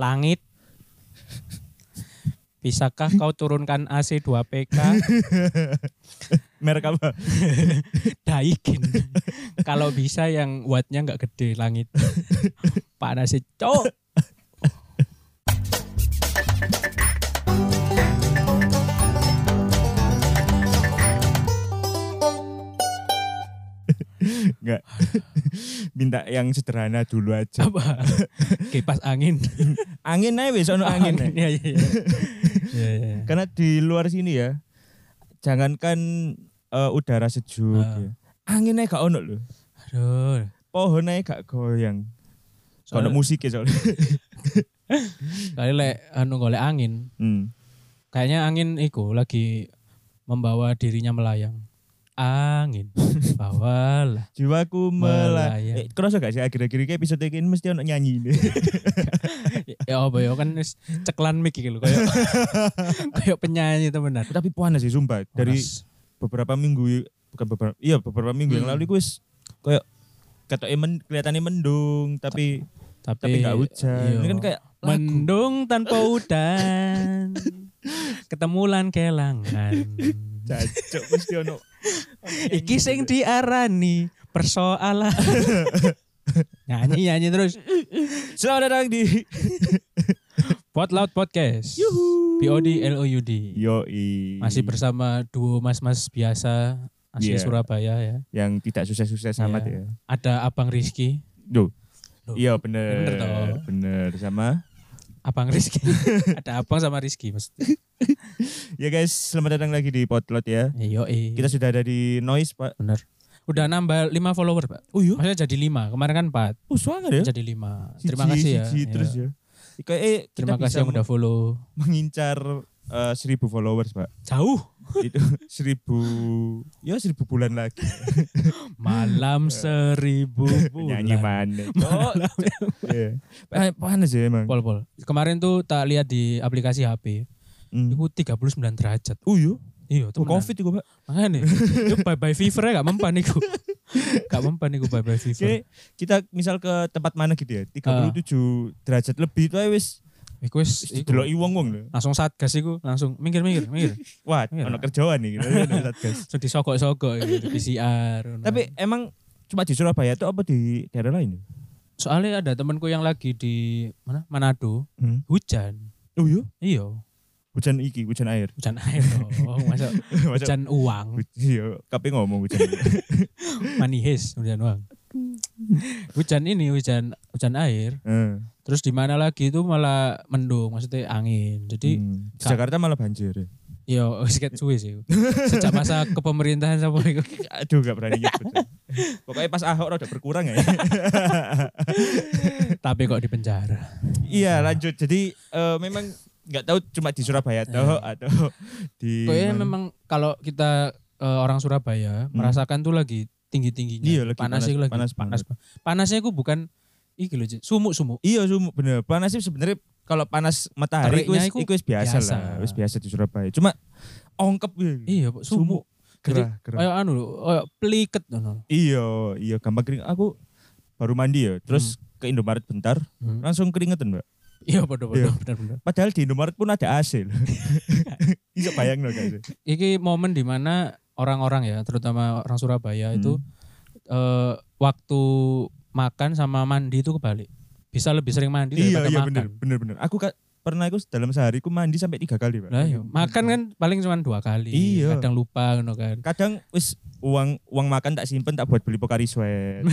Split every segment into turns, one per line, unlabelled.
Langit. Bisakah kau turunkan AC 2 PK?
Merek apa?
Daikin. Kalau bisa yang wattnya nggak gede langit. Panas sih, cok.
Enggak. Minta yang sederhana dulu aja.
Apa? Kipas angin.
Angin aja wis ono angin. aja.
Iya, iya, iya. Iya, iya.
Karena di luar sini ya, jangankan eh, udara sejuk
Ah.
ya. Angin aja gak ono loh.
Aduh.
Pohon aja gak goyang.
Soalnya-
musik ya soalnya.
Kali lek anu golek angin.
Hmm.
Kayaknya angin iku lagi membawa dirinya melayang. Angin, bawalah.
Jiwaku melayang. Eh, kerasa gak sih akhir-akhir ini episode ini mesti ono nyanyi nih.
ya apa ya kan ceklan mic lho kayak kayak penyanyi temenan.
Tapi panas sih sumpah. Dari beberapa minggu bukan beberapa iya beberapa minggu yang
Hmm.
lalu gue kayak kata men, kelihatannya mendung tapi
tapi
tapi nggak hujan.
iya.
Ini kan kayak lagu.
mendung tanpa udan. Ketemulan kelangan.
Cacok mesti ono.
Iki sing diarani persoalan. nyanyi nyanyi terus.
Selamat datang di
Pot Loud Podcast. POD LOUD.
Yoi.
Masih bersama duo mas-mas biasa asli
Iya.
Surabaya ya.
yang tidak sukses-sukses amat
Iya.
ya.
Ada Abang Rizky.
Duh. Iya bener.
Bener toh.
Bener sama.
Abang Rizky. Ada Abang sama Rizky maksudnya.
Ya guys, selamat datang lagi di Potlot ya.
Yo,
Kita sudah ada di Noise, Pak.
bener. Udah nambah 5 follower, Pak.
Oh iya.
Maksudnya jadi 5. Kemarin kan 4.
Oh, sangat ya.
Jadi 5.
Siji,
Terima kasih ya.
siji,
Iya.
terus ya. Kayak eh
Terima kasih yang udah follow.
mengincar eh, seribu followers, Pak.
Jauh.
Itu seribu, ya seribu bulan lagi.
Malam seribu bulan.
Nyanyi mana? Oh, iya. Eh, panas ya emang.
Pol, pol. Kemarin tuh tak lihat di aplikasi HP.
Hmm.
Itu 39 derajat.
Oh iya.
Iya,
Oh,
tuh
covid itu, Pak.
Makanya itu bye bye fever ya gak mempan iku. gak mempan iku bye bye fever.
Jadi kita misal ke tempat mana gitu ya, 37 derajat lebih itu wis
Iku wis iku.
dideloki wong-wong lho.
langsung satgas iku langsung minggir minggir minggir.
Wah, ono kerjaan nih gitu. Satgas.
Langsung disogok-sogok gitu, di PCR.
Tapi emang cuma di Surabaya tuh apa di daerah lain? ya?
soalnya ada temanku yang lagi di mana Manado
Hmm.
hujan.
Oh iya,
Iya,
hujan iki, hujan air.
hujan air Masa- hujan uang,
Iya, kape ngomong hujan.
manihes hujan uang. Hujan ini hujan hujan air.
Eh,
Terus di mana lagi itu malah mendung, maksudnya angin. Jadi
hmm. Jakarta malah banjir. ya.
Yo, sedikit suwe sih. Sejak masa kepemerintahan sama itu.
Aduh, gak berani nyebut. Pokoknya pas Ahok rada berkurang ya.
Tapi kok di penjara.
iya, lanjut. Jadi eh, memang nggak tahu cuma di Surabaya atau atau di
Kayaknya memang kalau kita eh, orang Surabaya merasakan tuh lagi tinggi-tingginya.
Hmm. Iya, lagi
panas,
panas-
lagi
panas
panas. Panasnya itu bukan iki loh, sumuk-sumuk.
Iya, sumuk bener. Panas sih sebenarnya kalau panas matahari itu
iku
wis biasa,
biasa.
lah, wis biasa di Surabaya. Cuma ongkep ya.
Iya, Pak, sumuk. Jadi
gerah, gerah.
kayak anu lho, kayak peliket ngono.
Iya, iya gampang kering. Aku baru mandi ya, terus ke Indomaret bentar,
Hmm.
langsung keringetan, Mbak.
Iya,
Iya.
bener bener bener.
Padahal di Indomaret pun ada AC loh. Iya bayang loh guys.
Iki momen di mana orang-orang ya, terutama orang Surabaya
Hmm.
itu eh, waktu makan sama mandi itu kebalik. Bisa lebih sering mandi
Iya,
daripada
iya
makan.
bener, bener, bener. Aku pernah aku dalam sehari aku mandi sampai tiga kali, Pak.
Iya, makan kan paling cuma dua kali.
Iya.
Kadang lupa kan.
Kadang wis uang uang makan tak simpen tak buat beli Pokari Sweat.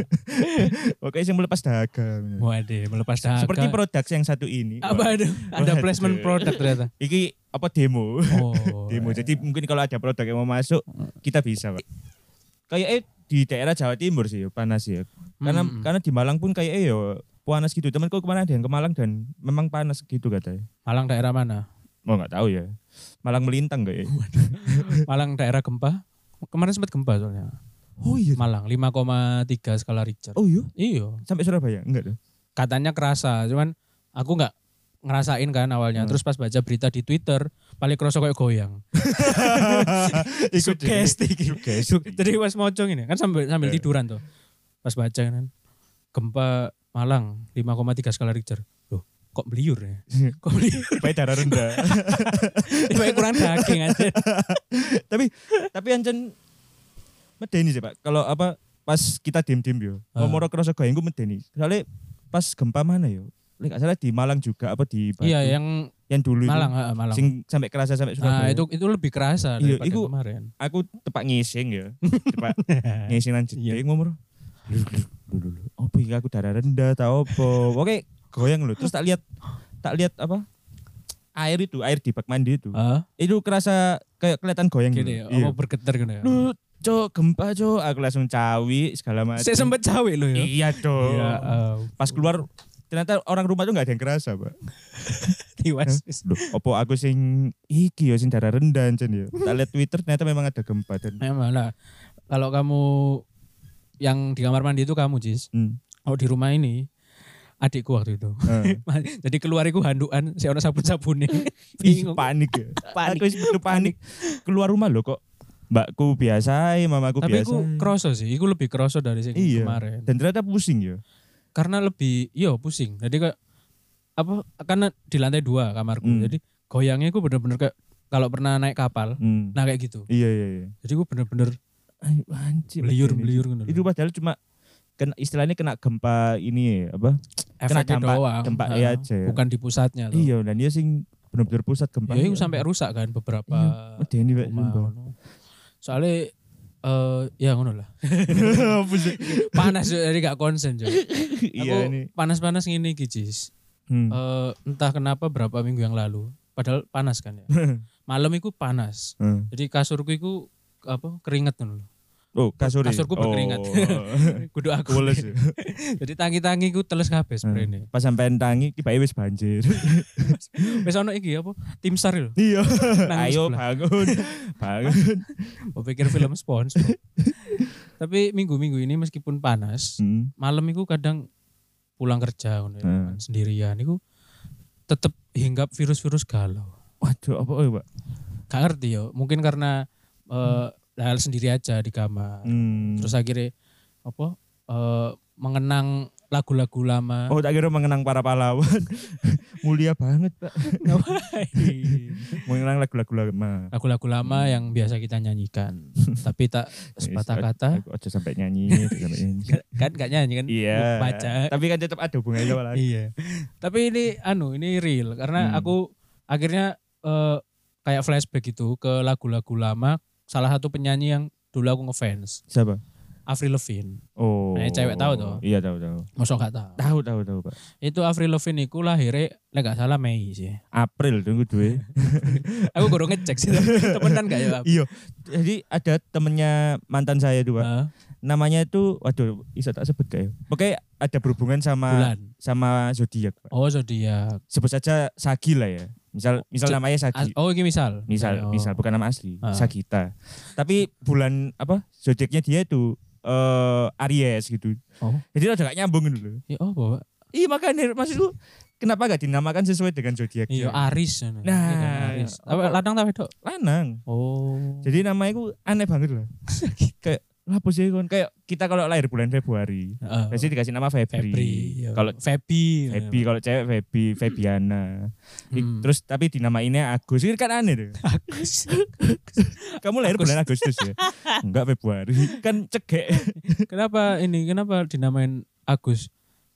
Oke, yang melepas dagang.
Waduh, melepas dahaga.
Seperti produk yang satu ini.
apa ada ada placement produk ternyata.
Iki apa demo?
Oh.
demo. Jadi mungkin kalau ada produk yang mau masuk, kita bisa, Pak. Kayak eh di daerah Jawa Timur sih panas ya. Karena
Hmm.
karena di Malang pun kayak eh yo panas gitu. Temanku ke mana ada yang ke Malang dan memang panas gitu katanya.
Malang daerah mana?
Oh nggak tahu ya. Malang melintang gak ya?
Malang daerah gempa. Kemarin sempat gempa soalnya.
Oh iya.
Malang 5,3 skala Richter.
Oh iya.
Iya,
Sampai Surabaya? Enggak tuh.
katanya kerasa, cuman aku nggak ngerasain kan awalnya.
Hmm.
Terus pas baca berita di Twitter, paling kerasa kayak goyang.
Ikut
Sugesti.
Sugesti.
Jadi pas mocong ini kan sambil sambil
Eh.
tiduran tuh. Pas baca kan gempa Malang 5,3 skala Richter. Loh, kok beliur ya? Kok beliur?
Baik darah rendah.
Tiba kurang daging aja.
tapi tapi ancen medeni sih Pak. Kalau apa pas kita diem-diem yo. Ngomong kerasa gue medeni. Soalnya pas gempa mana yo? Lek gak salah di Malang juga apa di Batu.
Iya, yang
yang dulu
Malang,
itu.
ha, Malang.
Sing sampai kerasa sampai
Nah,
Surabaya.
itu itu lebih kerasa
Iya,
daripada
iku-
kemarin.
aku tepak ngising ya. tepak ngising nang
Iya.
ngomong. Lho. Apa iki aku darah rendah ta opo? Oke, goyang lho. Terus tak lihat tak lihat apa? Air itu, air di bak mandi itu.
Ah,
Itu kerasa kayak kelihatan goyang
gini,
gitu.
apa bergetar gitu ya.
Lu cok gempa cok, aku langsung cawi segala macam.
Saya sempat cawe lo ya.
Iya dong.
Iya, eh,
Pas keluar ternyata orang rumah tuh nggak ada yang kerasa, Pak.
tiwas.
Loh, opo aku sing iki ya sing darah rendah ancen ya. Tak lihat Twitter ternyata memang ada gempa dan
Memang lah. Kalau kamu yang di kamar mandi itu kamu, Jis.
hmm.
Oh, di rumah ini adikku waktu itu.
eh.
Jadi keluar iku handukan, saya ono sabun-sabune.
Ih,
Bingung.
panik ya.
Panik.
Aku bener panik. Keluar rumah loh kok. Mbakku biasa, mamaku
Tapi
biasa.
iku kroso sih, iku lebih kroso dari sing
Iya.
kemarin.
Dan ternyata pusing ya.
Karena lebih, iya pusing. Jadi kayak apa? Karena di lantai dua kamarku.
Hmm.
Jadi goyangnya iku bener-bener kayak kalau pernah naik kapal,
Hmm.
nah kayak gitu.
Iya iya iya.
Jadi gue bener-bener
Ay, anjir.
beliur
ini.
beliur gitu.
Itu padahal cuma kena istilahnya kena gempa ini ya, apa? kena
efeknya
dampak-
doang.
dampak
Heeh.
iya aja ya.
Bukan di pusatnya tuh.
Iya, dan dia sing bener-bener pusat gempa.
Ya itu sampai rusak kan beberapa
Iya,
ngono. Soalnya eh ya ngono lah. Panas jadi gak konsen Cuk.
Iya
Aku
ini.
panas-panas gini Kijis.
Hmm.
Eh, entah kenapa berapa minggu yang lalu. Padahal panas kan ya. Malam itu panas.
Hmm.
Jadi kasurku itu apa keringet lho.
Oh, kasur.
Kasurku berkeringat. Kudu aku.
Kules. ya.
Jadi tangi-tangi ku teles kabeh sprene.
Pas sampean tangi tiba wis banjir.
Wis ono iki apa? Tim SAR lho.
Iya. Ayo
sebelah.
bangun. Bangun.
Mau pikir film SpongeBob. Tapi minggu-minggu ini meskipun panas,
Hmm.
malam itu kadang pulang kerja ngono ya,
Hmm.
sendirian itu tetep hinggap virus-virus galau.
Waduh, apa oh, Pak?
Gak ngerti yo, mungkin karena eh, hal sendiri aja di kamar.
Hmm.
Terus akhirnya apa? eh, mengenang lagu-lagu lama.
Oh, tak kira mengenang para pahlawan. Mulia banget, Pak. Mengenang lagu-lagu lama.
lagu-lagu lama
Hmm.
yang biasa kita nyanyikan. Tapi tak sepatah kata
Aku aja sampai nyanyi, aja sampai nyanyi.
kan gak nyanyi kan
Iya.
baca.
Tapi kan tetap ada hubungannya sama lagu.
Iya. Tapi ini anu, ini real karena
Hmm.
aku akhirnya eh, kayak flashback gitu ke lagu-lagu lama. Salah satu penyanyi yang dulu aku ngefans,
Siapa?
Avril Lavigne.
Oh.
Nah, cewek tahu toh?
Iya, tahu tahu.
Masa gak tahu.
Tahu tahu tahu, Pak.
Itu Avril Lavigne iku lahirnya lek gak salah Mei sih.
April tunggu duwe.
Aku kurang ngecek sih. Temenan gak ya?
Iya. Jadi ada temennya mantan saya Pak.
Hah?
Namanya itu waduh, bisa tak sebut gak ya? Pokoknya ada berhubungan sama
bulan.
sama zodiak, Pak.
Oh, zodiak.
Sebut saja Sagi lah ya. Misal misal namanya Sagi.
Oh, ini misal.
Misal
Oh.
misal bukan nama asli,
Ah.
Sagita. Tapi bulan apa? Zodiaknya dia itu eh Aries gitu.
Oh.
Jadi rada gak nyambung gitu loh.
Ya oh, Pak.
Iya makanya maksudku kenapa gak dinamakan sesuai dengan zodiaknya?
Iya, Aris. Nah,
Nah,
Aris.
apa-
Apa ladang ta wedok?
lanang.
Oh.
Jadi namanya itu aneh banget loh. kayak apa sih kon? Kayak kita kalau lahir bulan Februari,
Heeh.
pasti dikasih nama Febri.
Febri. ya.
Kalau
Febi.
Febi, kalau cewek Febi, Febiana. I-
Hmm.
Terus tapi dinamainnya Agus, ini kan aneh deh.
Agus.
Kamu lahir
Agus.
bulan Agustus ya? Enggak Februari, kan cegek.
kenapa ini? Kenapa dinamain Agus?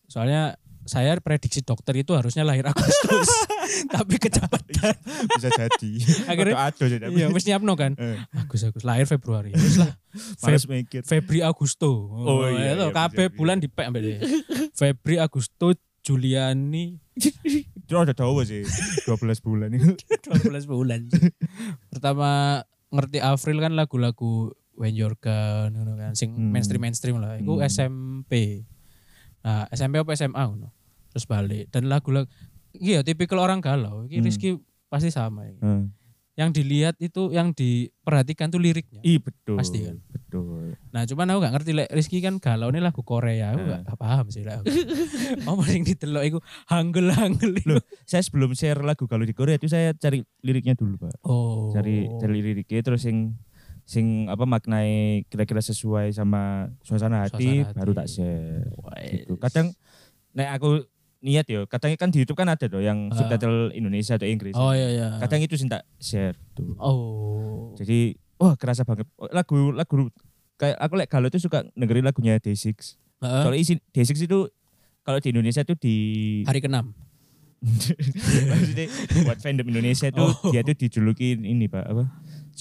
Soalnya saya prediksi dokter itu harusnya lahir Agustus. Tapi kecepatan.
Bisa jadi.
Akhirnya-
jadi.
Iya, wis nyiapno kan.
Eh,
Agus Agus lahir Februari. Wis lah. Febri Agusto.
Oh, iya,
itu
iya,
kabeh bulan dipek ambek dia. Febri Agusto Juliani
Itu ada tahu sih, 12 bulan itu.
12 bulan. Pertama ngerti Avril kan lagu-lagu When You're Gone kan sing
Hmm.
mainstream-mainstream lah. Iku
Hmm.
SMP. Nah, SMP apa SMA ngono. Terus balik dan lagu-lagu iya tipikal orang galau. Iki
Hmm.
Rizky pasti sama iki.
Heeh.
Yang dilihat itu yang diperhatikan tuh liriknya.
Ih betul.
Pasti kan?
Betul.
Nah, cuman aku gak ngerti lek Rizky kan galau ini lagu Korea. Aku gak,
Hmm.
gak paham sih aku. Apa yang ditelok iku hanggel-hanggel iku.
Loh, saya sebelum share lagu kalau di Korea itu saya cari liriknya dulu, Pak.
Oh.
Cari cari liriknya terus sing sing apa maknai kira-kira sesuai sama suasana hati,
Suasana hati.
baru tak share. Gitu. Kadang nek aku niat yo. Kadang kan di YouTube kan ada tuh yang
Ah.
subtitle Indonesia atau Inggris.
Oh iya iya.
Kadang itu sih tak share tuh.
Oh.
Jadi wah kerasa banget lagu lagu kayak aku lek galau itu suka dengerin lagunya Day6.
Heeh.
Kalau isi Day6 itu kalau di Indonesia itu di
hari ke-6.
maksudnya buat fandom Indonesia itu
Oh.
dia tuh dijuluki ini Pak apa?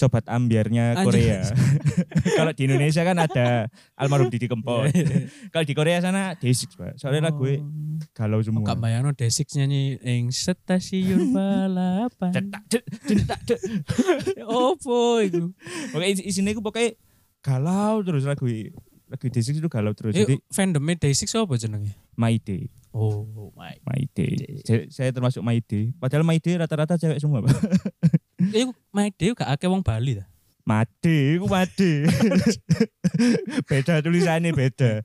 Sobat ambiarnya. Korea. kalau di Indonesia kan ada almarhum Didi Kempot. kalau di Korea sana Day6 Pak. Soalnya lagu galau semua.
Kak bayangno Desix nyanyi ing stasiun balapan.
Cetak, cek, cetak, cek.
Opo iku?
Pokoknya isi- isinya itu pokoknya galau terus lagu lagu Day6 itu galau terus.
Eh,
Jadi
fandomnya Desix apa jenenge?
My Day.
Oh my.
My Day. Saya, saya termasuk My Day. Padahal My Day rata-rata cewek semua, Pak.
Iku my day gak akeh wong Bali ta.
Made, aku made. beda tulisannya beda.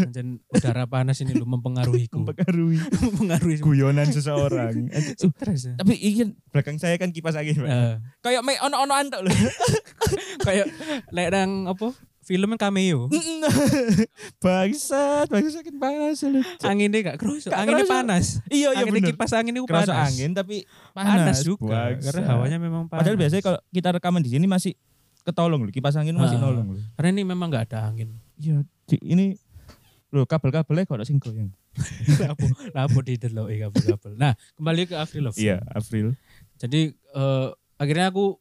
Anjen udara panas ini lu mempengaruhiku.
Mempengaruhi
mempengaruhi
guyonan seseorang. Uh,
stres ya.
tapi ini belakang saya kan kipas angin, Pak.
Eh,
Kayak me ono-ono antok loh.
kayak lek nang apa? Filmnya cameo.
bangsat, bangsat sakit panas lu.
Anginnya gak kerusuk, anginnya panas.
Iya, iya
Anginnya
bener.
kipas angin itu panas.
angin tapi
panas,
panas,
juga
Bangsat.
karena hawanya memang panas.
Padahal biasanya kalau kita rekaman di sini masih ketolong loh, kipas angin masih
Ah.
nolong loh.
karena ini memang gak ada angin.
Iya, ini loh kabel-kabelnya kok ada sing goyang.
Lapo, lapo di delok kabel-kabel. Nah, kembali ke Avril Love.
Iya, April.
Jadi eh, akhirnya aku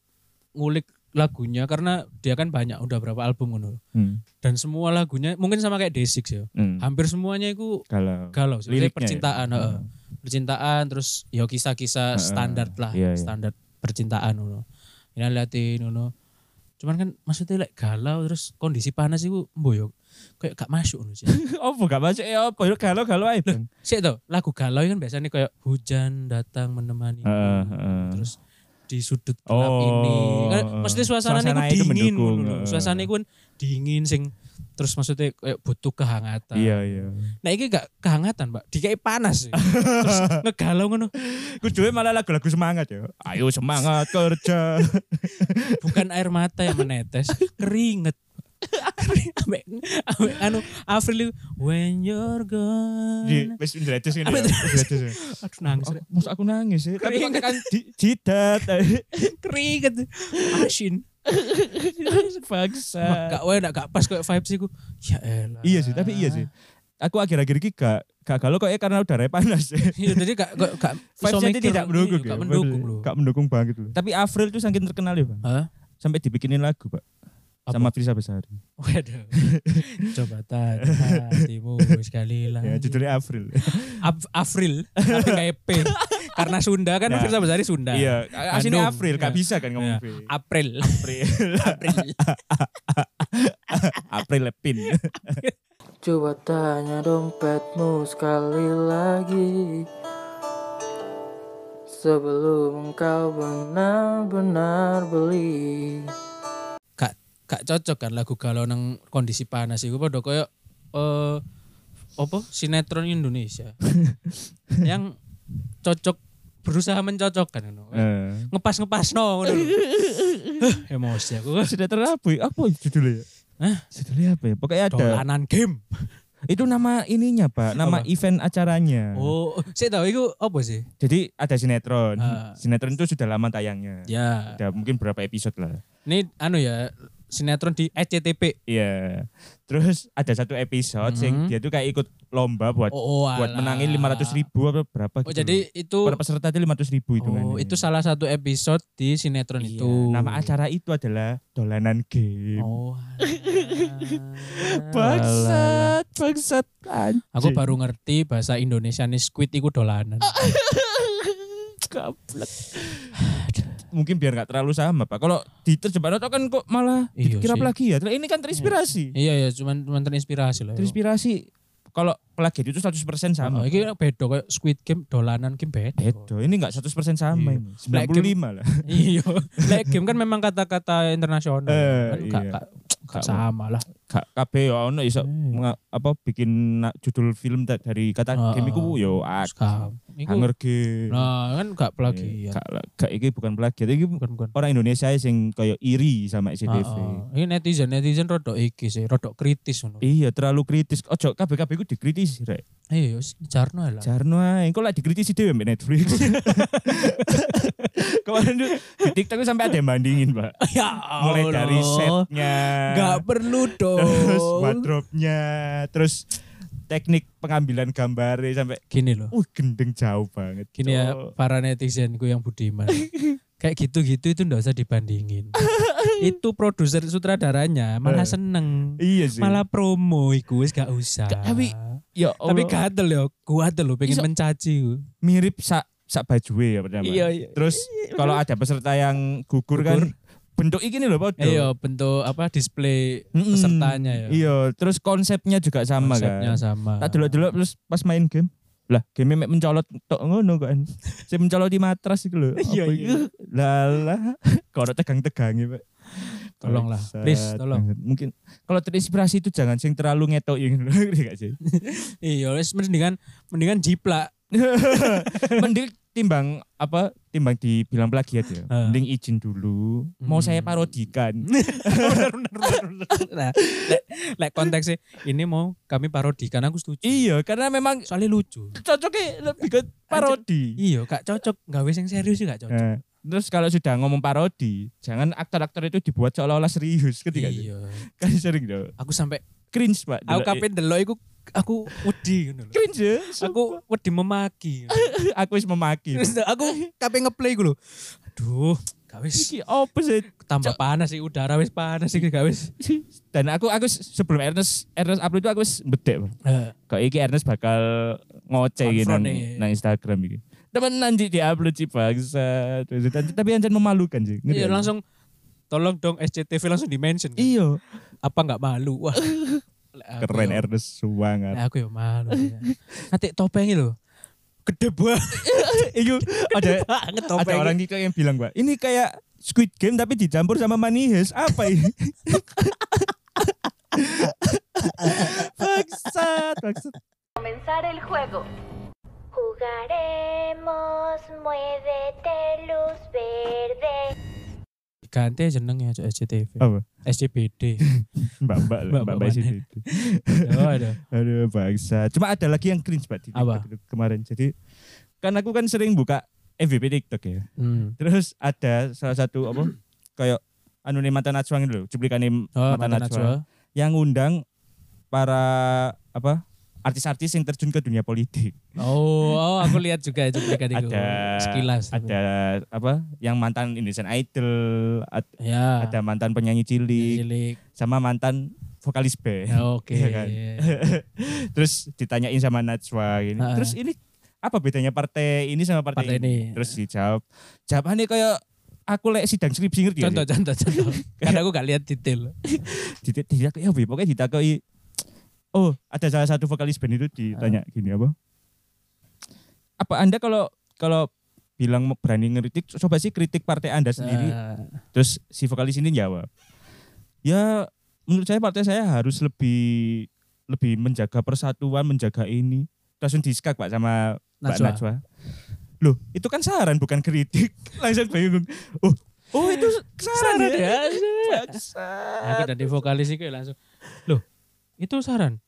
ngulik lagunya karena dia kan banyak udah berapa album ngono.
Hmm.
Dan semua lagunya mungkin sama kayak Day6 ya.
Hmm.
Hampir semuanya itu galau sih.
Liriknya
Maksudnya percintaan,
ya?
heeh. Percintaan terus ya kisah-kisah
Heeh.
standar lah,
Iya, iya.
standar percintaan ngono. Ini liatin ngono. Cuman kan maksudnya like, galau terus kondisi panas itu mboyo kayak gak masuk ngono sih.
apa gak masuk ya apa ya galau galau aja.
Sik tuh, lagu galau kan biasanya kayak hujan datang menemani.
Heeh, heeh.
Terus di sudut gelap
Oh,
ini. Kan maksudnya
Suasana
itu
itu
dingin ngono
heeh.
Suasana kan dingin sing terus maksudnya kayak butuh kehangatan.
Iya iya.
Nah ini gak kehangatan, Mbak. Dikai panas. sih. terus ngegalau ngono.
Malah lagu-lagu semangat ya. Ayo semangat kerja.
Bukan air mata yang menetes, keringet. Ambek ambek anu Avril itu, when you're gone.
Di wis ndretes ini. Ya, wis ndretes ya.
Aduh nangis.
Oh, Masa aku nangis ya. Tapi kan di- jidat.
Keringet. Asin.
Bangsa.
Gak wae gak pas kayak vibes iku. Ya elah.
Iya sih, tapi iya sih. Aku akhir-akhir ini gak gak galau kok ya karena udaranya panas.
Iya, jadi gak gak gak
Vibes-nya
mikir,
tidak mendukung
iya,
ya.
Gak mendukung loh.
Gak mendukung banget loh. Tapi April tuh saking terkenal ya bang.
Hah?
Sampai dibikinin lagu pak.
Apa?
Sama Firsa Besari.
Waduh. Coba tanya hatimu sekali lagi.
Ya judulnya April.
Af- Afril, tapi kayak P. Karena Sunda kan
Nah.
Firsa Besari Sunda.
Iya, aslinya. April, gak
Iya.
bisa kan ngomong
Iya.
P.
April.
April.
April.
April Lepin.
Coba tanya dompetmu sekali lagi Sebelum engkau benar-benar beli
Gak cocok kan lagu galau nang kondisi panas iku padha koyo eh apa sinetron Indonesia. yang cocok berusaha mencocokkan ngono.
Eh.
Ngepas-ngepas no ngono. lho. Huh, Emosi aku.
Sudah terapi. Apa judulnya?
Hah?
Judulnya apa ya? Pokoknya ada.
Dolanan game.
Itu nama ininya, Pak. Nama
Apa?
event acaranya.
Oh, saya tahu itu apa sih?
Jadi ada sinetron.
Ah.
Sinetron itu sudah lama tayangnya.
Ya,
Ada mungkin berapa episode lah.
ini anu ya sinetron di SCTP.
Iya. Terus ada satu episode
Mhm.
sing dia tuh kayak ikut lomba buat
Oh,
buat
alah.
menangin 500 ribu apa berapa
Oh,
gitu.
jadi itu.
Para peserta itu 500 ribu itu
Oh, itu salah satu episode di sinetron
Iya,
itu.
Nama acara itu adalah Dolanan Game.
Oh.
Bangsat, bangsat.
Aku baru ngerti bahasa Indonesia nih squid iku dolanan.
Gablek. Mungkin biar nggak terlalu sama pak. Kalau diterjemahkan kan kok malah
Iya
dikira
sih.
plagiat. Lah, Ini kan terinspirasi.
iya ya, cuman cuman terinspirasi loh.
Terinspirasi. Kalau plagiat itu 100% sama.
Oh, iki beda kayak Squid Game dolanan game beda.
Bedo. Ini nggak 100% sama
Iya.
ini.
Black
95 lah.
iya. Like game kan memang kata-kata internasional.
Eh,
kan gak,
iya.
gak- sama lah.
Kak KB ya ono iso menga- apa bikin judul film dari kata
Ah,
game iku yo.
Iku,
Hunger Game.
nah kan gak plagiat.
Gak, gak iki bukan plagiat. Iki
Bukan bukan.
orang Indonesia sing kayak iri sama SCTV.
Ah, ah. Ini netizen netizen rodok iki sih, rodok kritis ngono.
Iya terlalu kritis. Ojo KB KB ku dikritisi dikritisi rek.
Iya, wis Jarno lah.
Jarno ae, kok lah dikritisi dhewe mbek Netflix. Kemarin tuh di TikTok sampai ada yang bandingin, Pak.
ya
Mulai dari setnya,
Gak perlu dong.
terus wardrobe-nya, terus teknik pengambilan gambarnya sampai
Gini loh.
uh gendeng jauh banget.
Gini ya para netizenku yang budiman. Kayak gitu-gitu itu ndak usah dibandingin. itu produser sutradaranya malah
Eh.
seneng.
Iya sih.
Malah promo iku wis gak usah.
Tapi ya Allah,
tapi gatel ya, gatel loh pengen
Iso-
mencaci.
mirip sak sak baju ya pertama.
iya.
Terus kalau ada peserta yang gugur, kan bentuk ini loh Pak.
Iya, bentuk apa display
Mm-mm.
pesertanya ya.
Iya, terus konsepnya juga sama
Konsepnya
kan.
sama.
Tak delok-delok terus pas main game. Lah, game mek mencolot tok ngono kan. Saya mencolot di matras iku lho.
Iya, iya.
Lah lah. Kalau tegang-tegangi, Pak.
Tolonglah, please, tolong.
Mungkin kalau terinspirasi itu jangan sing terlalu ngetok yang ngerti gak sih?
Iya, wis mendingan mendingan jiplak.
Mending timbang apa timbang dibilang plagiat ya.
Ah.
Mending izin dulu. Mau
Hmm.
saya parodikan.
bener, bener, bener, bener. Nah, lek, lek konteksnya ini mau kami parodikan aku setuju.
iya, karena memang
Soalnya lucu.
cocoknya lebih ke parodi.
Iya, gak cocok. Gawe yang serius juga gak cocok.
Nah, terus kalau sudah ngomong parodi, jangan aktor-aktor itu dibuat seolah-olah serius ketika itu.
Iya.
Kan sering dong.
Aku sampai
Cringe, Pak.
aku kapan delok iku aku wedi ngono lho.
cringe ya.
Aku wedi memaki.
aku wis memaki.
Terus aku kapan ngeplay iku lho. Aduh, gak wis
Iki apa sih?
tambah panas sih udara wis panas sih gak wis.
Dan aku aku sebelum Ernest Ernest upload itu aku wis bedek. Pak.
Eh,
Kok iki Ernest bakal ngoceh gitu nang Instagram iki. Temen nanti di upload sih bangsa. Tapi anjir memalukan sih.
Iya langsung tolong dong SCTV langsung di mention. Kan?
Iya.
Apa nggak malu? Wah.
Keren
ya-
Ernest suwangat.
lek aku ya malu. ya. Nanti topengnya loh. Gede banget.
Itu ada
banget
ada
topengnya.
orang TikTok yang bilang, Pak, ini kayak Squid Game tapi dicampur sama Money Heist. Apa ini? bangsat, bangsat.
Comenzar el juego.
Jugaremos, muévete, luz verde.
Ganti aja jenengnya aja SCTV.
Apa?
SCBD.
Mbak-mbak,
Mbak-mbak
mbak-mbak sini.
oh, ada.
Aduh, bangsa. Cuma ada lagi yang cringe, Pak, di
Apa?
Kemarin. Jadi, kan aku kan sering buka MVP TikTok ya.
Hmm.
Terus ada salah satu apa? kayak anu nih mata Najwa gitu loh, cuplikan
Oh,
mata
mantan
Najwa.
Najwa.
yang ngundang para apa? Artis-artis yang terjun ke dunia politik.
Oh, oh, aku lihat juga itu.
Ada
sekilas.
ada apa? Yang mantan Indonesian Idol, ad-
ya.
ada mantan penyanyi cilik,
Cilik.
sama mantan vokalis band.
Ya, Oke.
Iya kan? Terus ditanyain sama Najwa gini.
Ha-ha.
Terus ini apa bedanya partai ini sama partai,
Partai
ini?
ini.
Terus dijawab. Jawabannya kayak aku lek sidang skripsi ngerti
Contoh,
sih?
contoh, contoh. Karena aku gak lihat detail.
Tidak tidak ya pokoknya ditakoi Oh, ada salah satu vokalis band itu ditanya gini apa? Apa Anda kalau kalau bilang berani ngeritik coba sih kritik partai Anda sendiri.
Ah,
Terus si vokalis ini jawab, ya menurut saya partai saya harus lebih lebih menjaga persatuan, menjaga ini. Langsung diskak pak sama Mbak
Najwa.
Najwa. Loh, itu kan saran bukan kritik. Langsung bingung. Oh, oh itu saran,
Saran
ya.
ya. Aku dari vokalis itu langsung. Loh, itu saran.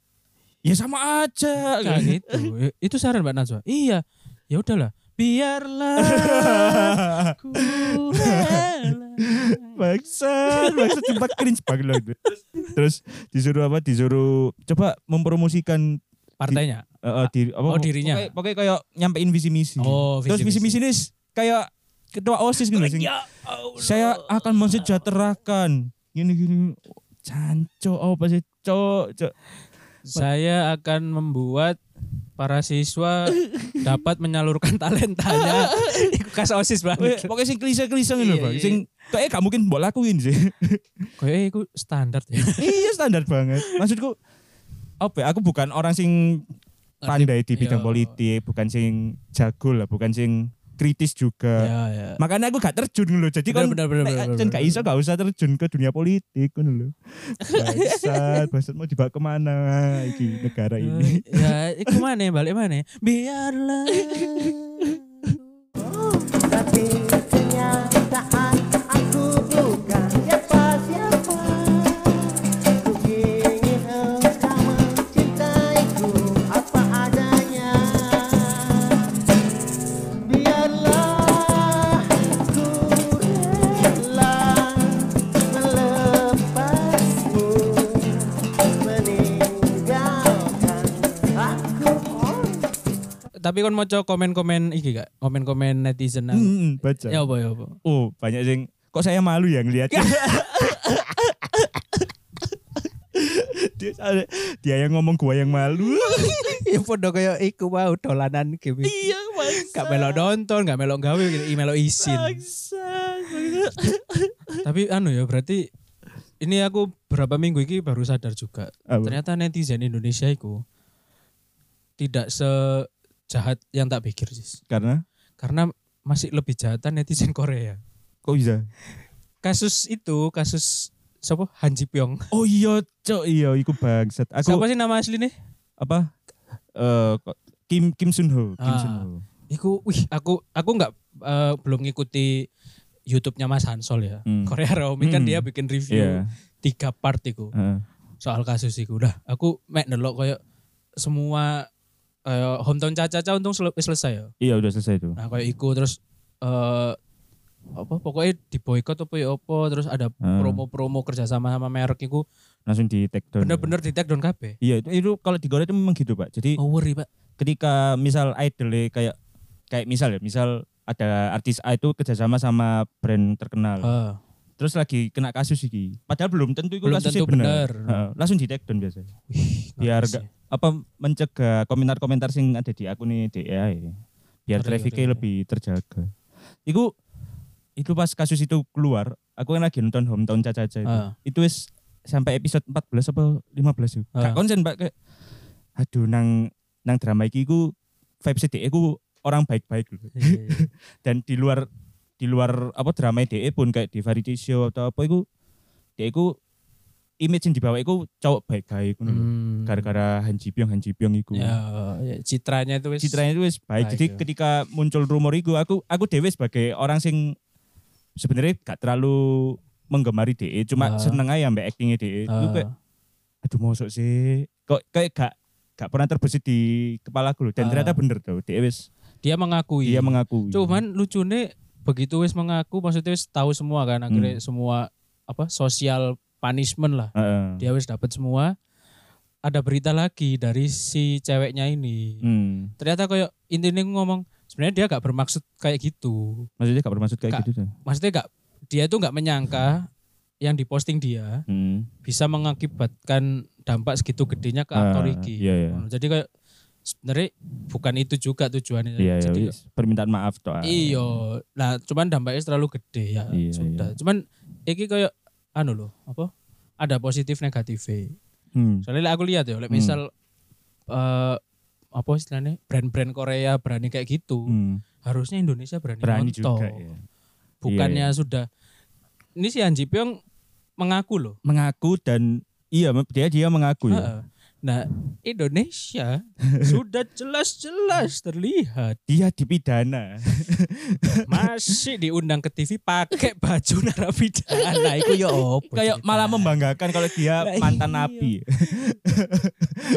Ya sama aja.
Kayak gitu. Eh, Itu saran Mbak Najwa. Iya. Ya udahlah. Biarlah ku.
Bangsat, bangsat cepat cringe banget loh itu. Terus disuruh apa? Disuruh coba mempromosikan
partainya.
eh, eh, diri, apa,
Oh, dirinya.
Pokoknya, pokoknya kayak nyampein visi misi.
Oh,
Terus visi misi ini kayak ketua OSIS gitu.
Ya Allah.
Saya akan mensejahterakan. Gini gini. Canco apa sih? Cok, cok.
Saya akan membuat para siswa dapat menyalurkan talentanya. Iku kas OSIS
Pokoknya-
banget.
Pokoknya sing klise-klise
Iya,
Pak.
iya.
Sing kayaknya gak mungkin mbok lakuin sih.
Kayaknya itu standar ya.
iya standar banget. Maksudku apa ya, aku bukan orang sing pandai di bidang
Iya.
politik, bukan sing jago lah, bukan sing kritis juga.
Ya, ya.
Makanya aku gak terjun loh. Jadi kan
bener, bener, bener,
gak iso gak usah terjun ke dunia politik kan loh. Bangsat, bangsat mau dibawa ke mana iki negara ini.
ya, iku mana balik mana? Biarlah.
tapi
kon maca komen-komen iki gak? Komen-komen netizen nang.
Hmm, baca.
Ya apa ya apa?
Oh, banyak sing kok saya malu ya ngelihatnya. dia, dia yang ngomong gua yang malu.
ya podo kaya iku mau dolanan game.
iya,
Gak melok nonton, gak melok gawe, i- melok isin. Tapi anu ya berarti ini aku berapa minggu ini baru sadar juga.
Apa?
Ternyata netizen Indonesia itu tidak sejahat yang tak pikir sih.
Karena
Karena masih lebih jahatan netizen Korea.
kok bisa?
Kasus itu, kasus siapa? Han Ji Pyong.
Oh iya, cok iya iku bangsat. Aku
Siapa sih nama asli nih?
apa? Eh kok Kim Kim Sun Ho, Kim
Ah.
Sun Ho.
Iku, wih, aku aku nggak eh, belum ngikuti YouTube-nya Mas Hansol ya.
Hmm.
Korea Romi kan
Hmm.
dia bikin review
Iya.
tiga part iku.
Heeh.
soal kasus iku. Udah, aku mek nelok kayak semua eh hometown caca-caca untung sel- selesai ya.
Iya udah selesai itu.
Nah, kayak iku terus eh apa pokoknya di boykot apa ya apa terus ada
Ah.
promo-promo kerjasama sama merek iku
Langsung di take down.
bener-bener di take down kabeh.
Iya itu, itu kalau di Korea itu memang gitu pak. Jadi
Oh, worry, Pak.
ketika misal idol kayak kayak misal ya misal ada artis A itu kerjasama sama brand terkenal.
Eh,
Terus lagi kena kasus iki. Padahal belum tentu itu
belum
kasusnya
tentu
benar. langsung di take down biasanya.
Wih,
Biar gak-
sih.
Apa mencegah komentar-komentar sing ada di akun ini DEA ya. Biar trafficnya lebih terjaga. Iku itu pas kasus itu keluar, aku kan lagi nonton hometown caca-caca itu.
Ah.
Itu wis sampai episode 14 apa 15 yuk. Gak
Ah.
konsen Pak kayak aduh nang nang drama iki ku vibes DE ku orang baik-baik loh.
Iya, iya.
Dan di luar di luar apa drama DE pun kayak di variety show atau apa iku DE ku image yang dibawa iku cowok baik-baik ngono lho.
Hmm.
Gara-gara Han Ji Pyong Han Ji Pyong iku.
ya, ya, citranya itu wis
Citranya itu wis baik.
Baik,
Jadi
ya.
ketika muncul rumor iku aku aku dewe sebagai orang sing sebenarnya gak terlalu menggemari DE, cuma
Ah.
seneng aja ambek actingnya DE. Itu
Ah.
kayak aduh mosok sih kok kayak gak gak pernah terbesit di kepala aku loh. dan
Ah.
ternyata bener tuh DE wis
dia mengakui.
dia mengakui
Cuman lucunya begitu wis mengaku maksudnya wis tahu semua kan akhirnya
Hmm.
semua apa sosial punishment lah.
Heeh.
Dia wis dapat semua. Ada berita lagi dari si ceweknya ini.
Hmm.
Ternyata kayak intinya ngomong sebenarnya dia gak bermaksud kayak gitu.
maksudnya gak bermaksud kayak
Gak.
gitu tuh
Maksudnya gak dia itu nggak menyangka yang diposting dia
hmm.
bisa mengakibatkan dampak segitu gedenya ke aktor
Ah,
iki.
iya, iya.
Jadi kayak sebenarnya bukan itu juga tujuannya.
iya ya
Jadi
wis permintaan maaf toh
Iyo, nah cuman dampaknya terlalu gede ya
Iya,
sudah. Cuman iki kayak anu loh, apa? Ada positif negatif.
hmm.
Soalnya aku lihat ya, like
Hmm.
misal eh apa istilahnya brand-brand Korea berani kayak gitu,
Hmm.
harusnya Indonesia berani,
berani
nonton.
juga ya
Bukannya
Iya,
sudah ini si Han Ji Pyong mengaku loh.
mengaku dan iya dia dia mengaku ya.
Nah, Indonesia sudah jelas-jelas terlihat
dia dipidana
masih diundang ke TV pakai baju narapidana itu ya opo
kayak malah membanggakan kalau dia mantan
iya.
napi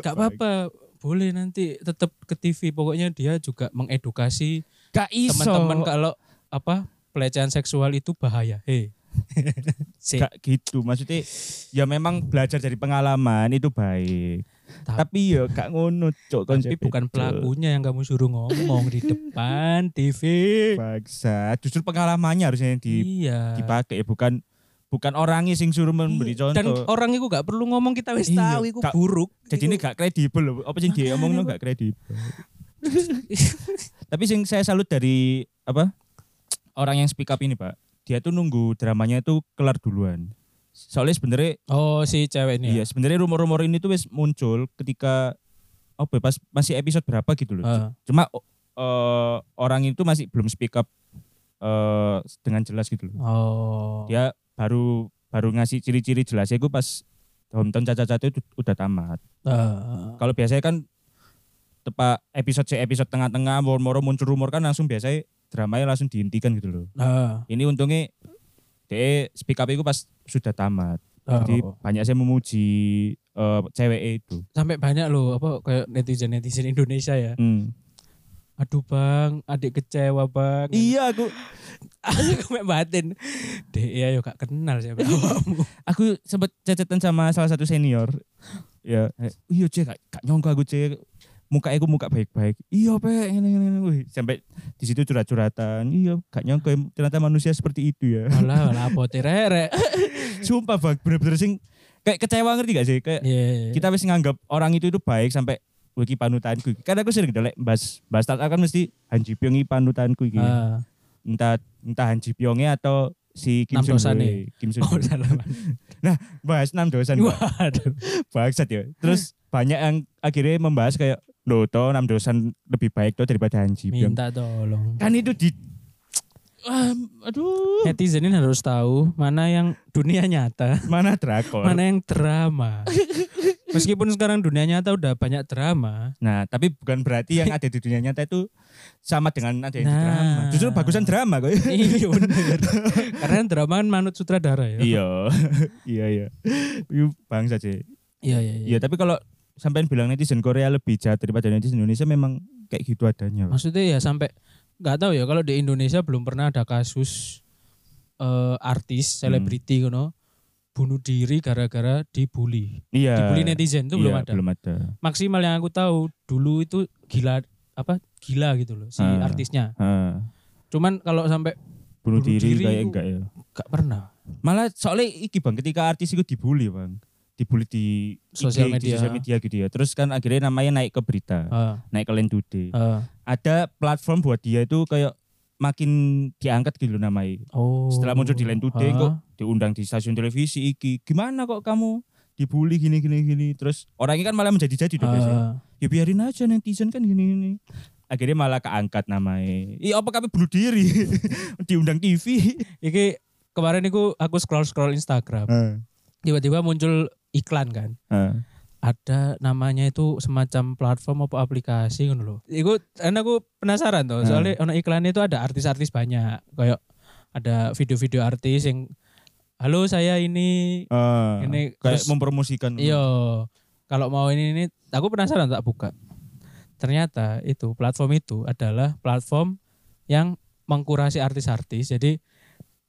Gak apa-apa, boleh nanti tetap ke TV. Pokoknya dia juga mengedukasi teman-teman kalau apa pelecehan seksual itu bahaya. Hei. Si,
gak gitu maksudnya ya memang belajar dari pengalaman itu baik
Tapi-
tapi ya gak ngono cok
tapi bukan pelakunya yang kamu suruh ngomong di depan TV.
Baksa. justru pengalamannya harusnya yang di,
iya.
dipakai bukan bukan orangnya sing suruh memberi
Iya. Dan
contoh
orang itu gak perlu ngomong kita wis
Iya,
tahu itu
gak-
buruk.
jadi ini gak kredibel loh apa sih dia ngomong gak kredibel tapi sing saya salut dari apa orang yang speak up ini pak dia tuh nunggu dramanya itu kelar duluan soalnya sebenarnya
Oh si cewek ini.
Iya, sebenarnya rumor-rumor ini tuh wis muncul ketika oh pas masih episode berapa gitu loh.
Ah.
Cuma eh, orang itu masih belum speak up eh, dengan jelas gitu loh.
Oh.
Dia baru baru ngasih ciri-ciri jelasnya itu pas hometown caca-caca itu udah tamat.
Ah.
Kalau biasanya kan tepat episode episode tengah-tengah moro-moro muncul rumor kan langsung biasanya dramanya langsung dihentikan gitu loh.
Ah.
Ini untungnya dia speak up itu pas sudah tamat.
Ah.
Jadi banyak saya memuji eh, cewek itu.
sampai banyak loh apa kayak netizen netizen Indonesia ya.
Hmm.
Aduh bang, adik kecewa bang.
Iya aku
aku mek batin. Dek ya yo gak kenal siapa awakmu.
aku sempat cecetan sama salah satu senior. Ya, eh, iya cek gak, gak nyongko aku cek muka aku muka baik-baik. Iya, Pak, ngene ngene ngene. Wih, Sampai di situ curhat-curhatan. Iya, gak nyangka ternyata manusia seperti itu ya.
Alah, lah apa terere.
Sumpah, Bang, bener-bener sing kayak kecewa ngerti gak sih? Kayak
Iya.
kita wis nganggap orang itu itu baik sampai wiki panutanku. Karena aku sering delek bahas bahas startup kan mesti Han Ji Pyong iki panutanku iki.
Ah.
Entah entah Han Ji Pyongnya atau si Kim
dosane.
Hui. Kim Sun
Oh, salah.
Bahas enam dosan.
Waduh.
Bangsat ya. Terus banyak yang akhirnya membahas kayak loh toh enam dosan lebih baik toh daripada Han Ji Pyong.
Minta tolong.
Kan itu di Ah, aduh
Netizen ini harus tahu mana yang dunia nyata,
mana drakor.
mana yang drama. Meskipun sekarang dunia nyata udah banyak drama.
Nah, tapi bukan berarti yang ada di dunia nyata itu sama dengan ada yang di
Nah.
drama. Justru bagusan drama kok.
iya bener. Karena drama kan manut sutradara ya.
iya. iya, iya. Iya, bangsa sih.
Iya, iya, iya.
Iya, tapi kalau sampean bilang netizen Korea lebih jahat daripada netizen Indonesia memang kayak gitu adanya.
Maksudnya ya sampai nggak tahu ya kalau di Indonesia belum pernah ada kasus eh, artis selebriti gitu bunuh diri gara-gara dibully.
Iya.
Dibully netizen itu belum
Iya,
ada.
Belum ada.
Maksimal yang aku tahu dulu itu gila apa gila gitu loh si
Ah.
artisnya.
Ha,
Cuman kalau sampai
bunuh,
Bunuh
diri,
diri
kayak enggak ya.
gak pernah.
Malah soalnya iki Bang, ketika artis itu dibully, Bang. Dibully di
Sosial
IG, di
media.
sosial media gitu ya. Terus kan akhirnya namanya naik ke berita,
Ah,
naik ke Today.
ah.
Ada platform buat dia itu kayak makin diangkat gitu namanya.
Oh.
Setelah muncul di Line Today kok diundang di stasiun televisi iki. Gimana kok kamu dibully gini gini gini terus orangnya kan malah menjadi-jadi dong biasanya. Ya biarin aja netizen kan gini gini. Akhirnya malah keangkat namanya. Iya apa kami bunuh diri diundang TV.
Iki kemarin aku aku scroll scroll Instagram. Tiba-tiba muncul iklan kan. Ada namanya itu semacam platform apa aplikasi ngono lho. Iku kan aku penasaran tuh, soalnya ono iklannya itu ada artis-artis banyak. Kayak ada video-video artis yang halo saya ini
Ah,
Ini
kayak
terus-
mempromosikan.
iyo kalau mau ini ini aku penasaran tak buka. Ternyata itu platform itu adalah platform yang mengkurasi artis-artis. Jadi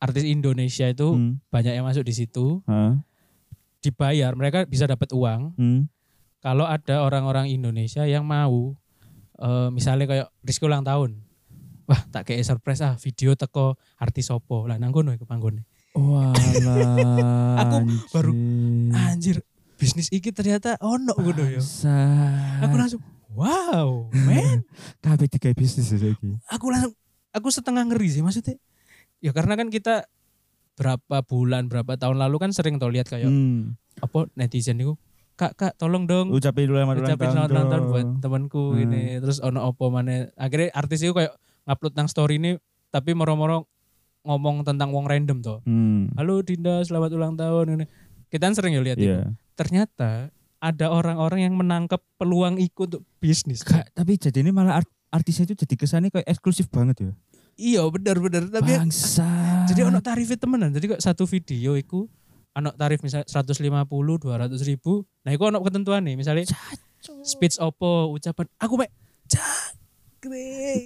artis Indonesia itu
Hmm.
banyak yang masuk di situ,
Ah,
dibayar, mereka bisa dapat uang.
Hmm.
kalau ada orang-orang Indonesia yang mau eh, misalnya kayak Rizky ulang tahun. Wah tak kayak surprise ah video teko artis sopo. Lah nang kono iku panggone
Walah.
Aku baru- anjir. bisnis iki ternyata ono ngono ya. Aku langsung wow men.
Kabeh tiga bisnis ya
aku langsung aku setengah ngeri sih maksudnya. Ya karena kan kita berapa bulan berapa tahun lalu kan sering tau lihat kayak
Hmm.
apa netizen itu kak kak tolong dong
Ucapin dulu selamat ulang
ucapin selamat ulang tahun buat temanku
Hmm.
ini terus ono opo mana akhirnya artis itu kayak ngupload nang story ini tapi moro-moro ngomong tentang wong random tuh
Hmm.
halo Dinda selamat ulang tahun ini kita kan sering ya lihat itu
Iya.
ternyata ada orang-orang yang menangkap peluang ikut untuk bisnis
Kak, tapi jadi ini malah art artisnya itu jadi kesannya kayak eksklusif banget ya.
Iya benar-benar tapi
Bangsa.
jadi ono tarifnya temenan jadi kok satu video itu ono tarif misalnya 150 200 ribu nah itu ono ketentuan nih misalnya speech opo ucapan aku mek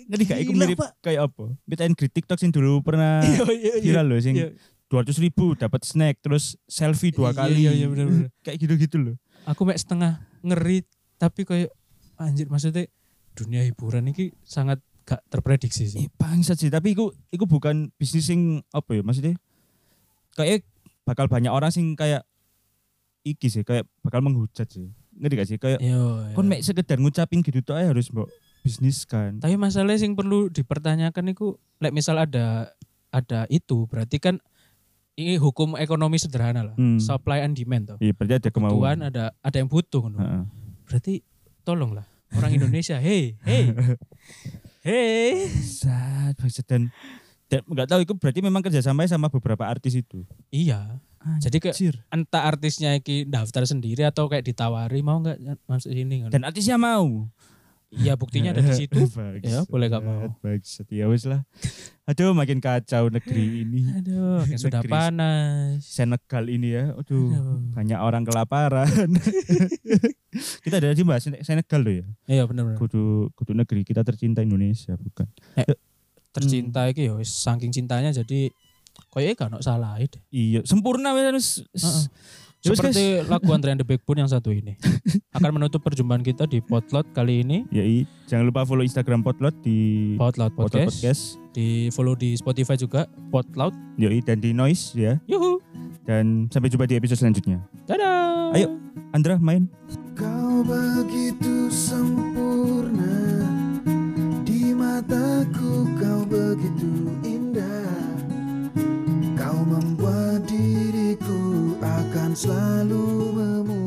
Jadi gak iku mirip
Pak.
kayak apa? Meet and greet TikTok sing dulu pernah
iya iya iya
viral loh sing
Iya.
200 ribu dapat snack terus selfie dua
Iya,
kali.
iya, iya, bener-bener.
kayak gitu-gitu loh.
aku mek setengah ngeri tapi kayak anjir maksudnya dunia hiburan ini sangat gak terprediksi sih
Eh, bangsat sih, tapi iku iku bukan bisnis sing apa ya maksudnya? Kayak bakal banyak orang sing kayak iki sih, kayak bakal menghujat sih. Ngerti gak sih? Kayak
Iya,
kon
iya.
mek sekedar ngucapin gitu tuh aja harus mbok bisnis kan.
tapi masalahnya yang perlu dipertanyakan itu like misal ada ada itu berarti kan ini hukum ekonomi sederhana lah
Hmm.
supply and demand tuh
Iya, berarti ada
kebutuhan
kemauan.
ada ada yang butuh.
Heeh.
berarti tolonglah orang Indonesia hey hey hey
Bangsat, bangsat dan dan nggak tahu itu berarti memang kerjasamanya sama beberapa artis itu.
iya jadi
Anjir.
entah artisnya iki daftar sendiri atau kayak ditawari mau nggak masuk sini.
Dan artisnya mau.
Iya buktinya ada di situ Ya, boleh gak mau.
Bangsat, ya wis lah. Aduh, makin kacau negeri ini.
aduh yang sudah
Negeri
panas
Senegal ini ya. Aduh,
Aduh.
banyak orang kelaparan. kita dari tadi bahas Senegal loh ya.
iya benar-benar
Kudu kudu negeri kita tercinta Indonesia bukan.
tercinta iki ya saking cintanya jadi koyo gak ono salah
Iya, sempurna wis. wis-
Heeh. Seperti lagu Andre and the Backbone yang satu ini. Akan menutup perjumpaan kita di Potlot kali ini.
Yai, jangan lupa follow Instagram Potlot di
Potlot
Potlot
Podcast.
Podcast.
Di follow di Spotify juga. Potlot.
Yoi, dan di Noise ya.
Yuhu.
Dan sampai jumpa di episode selanjutnya.
Dadah.
Ayo. Andra main.
Kau begitu sempurna Di mataku kau begitu indah Kau membuat selalu memuji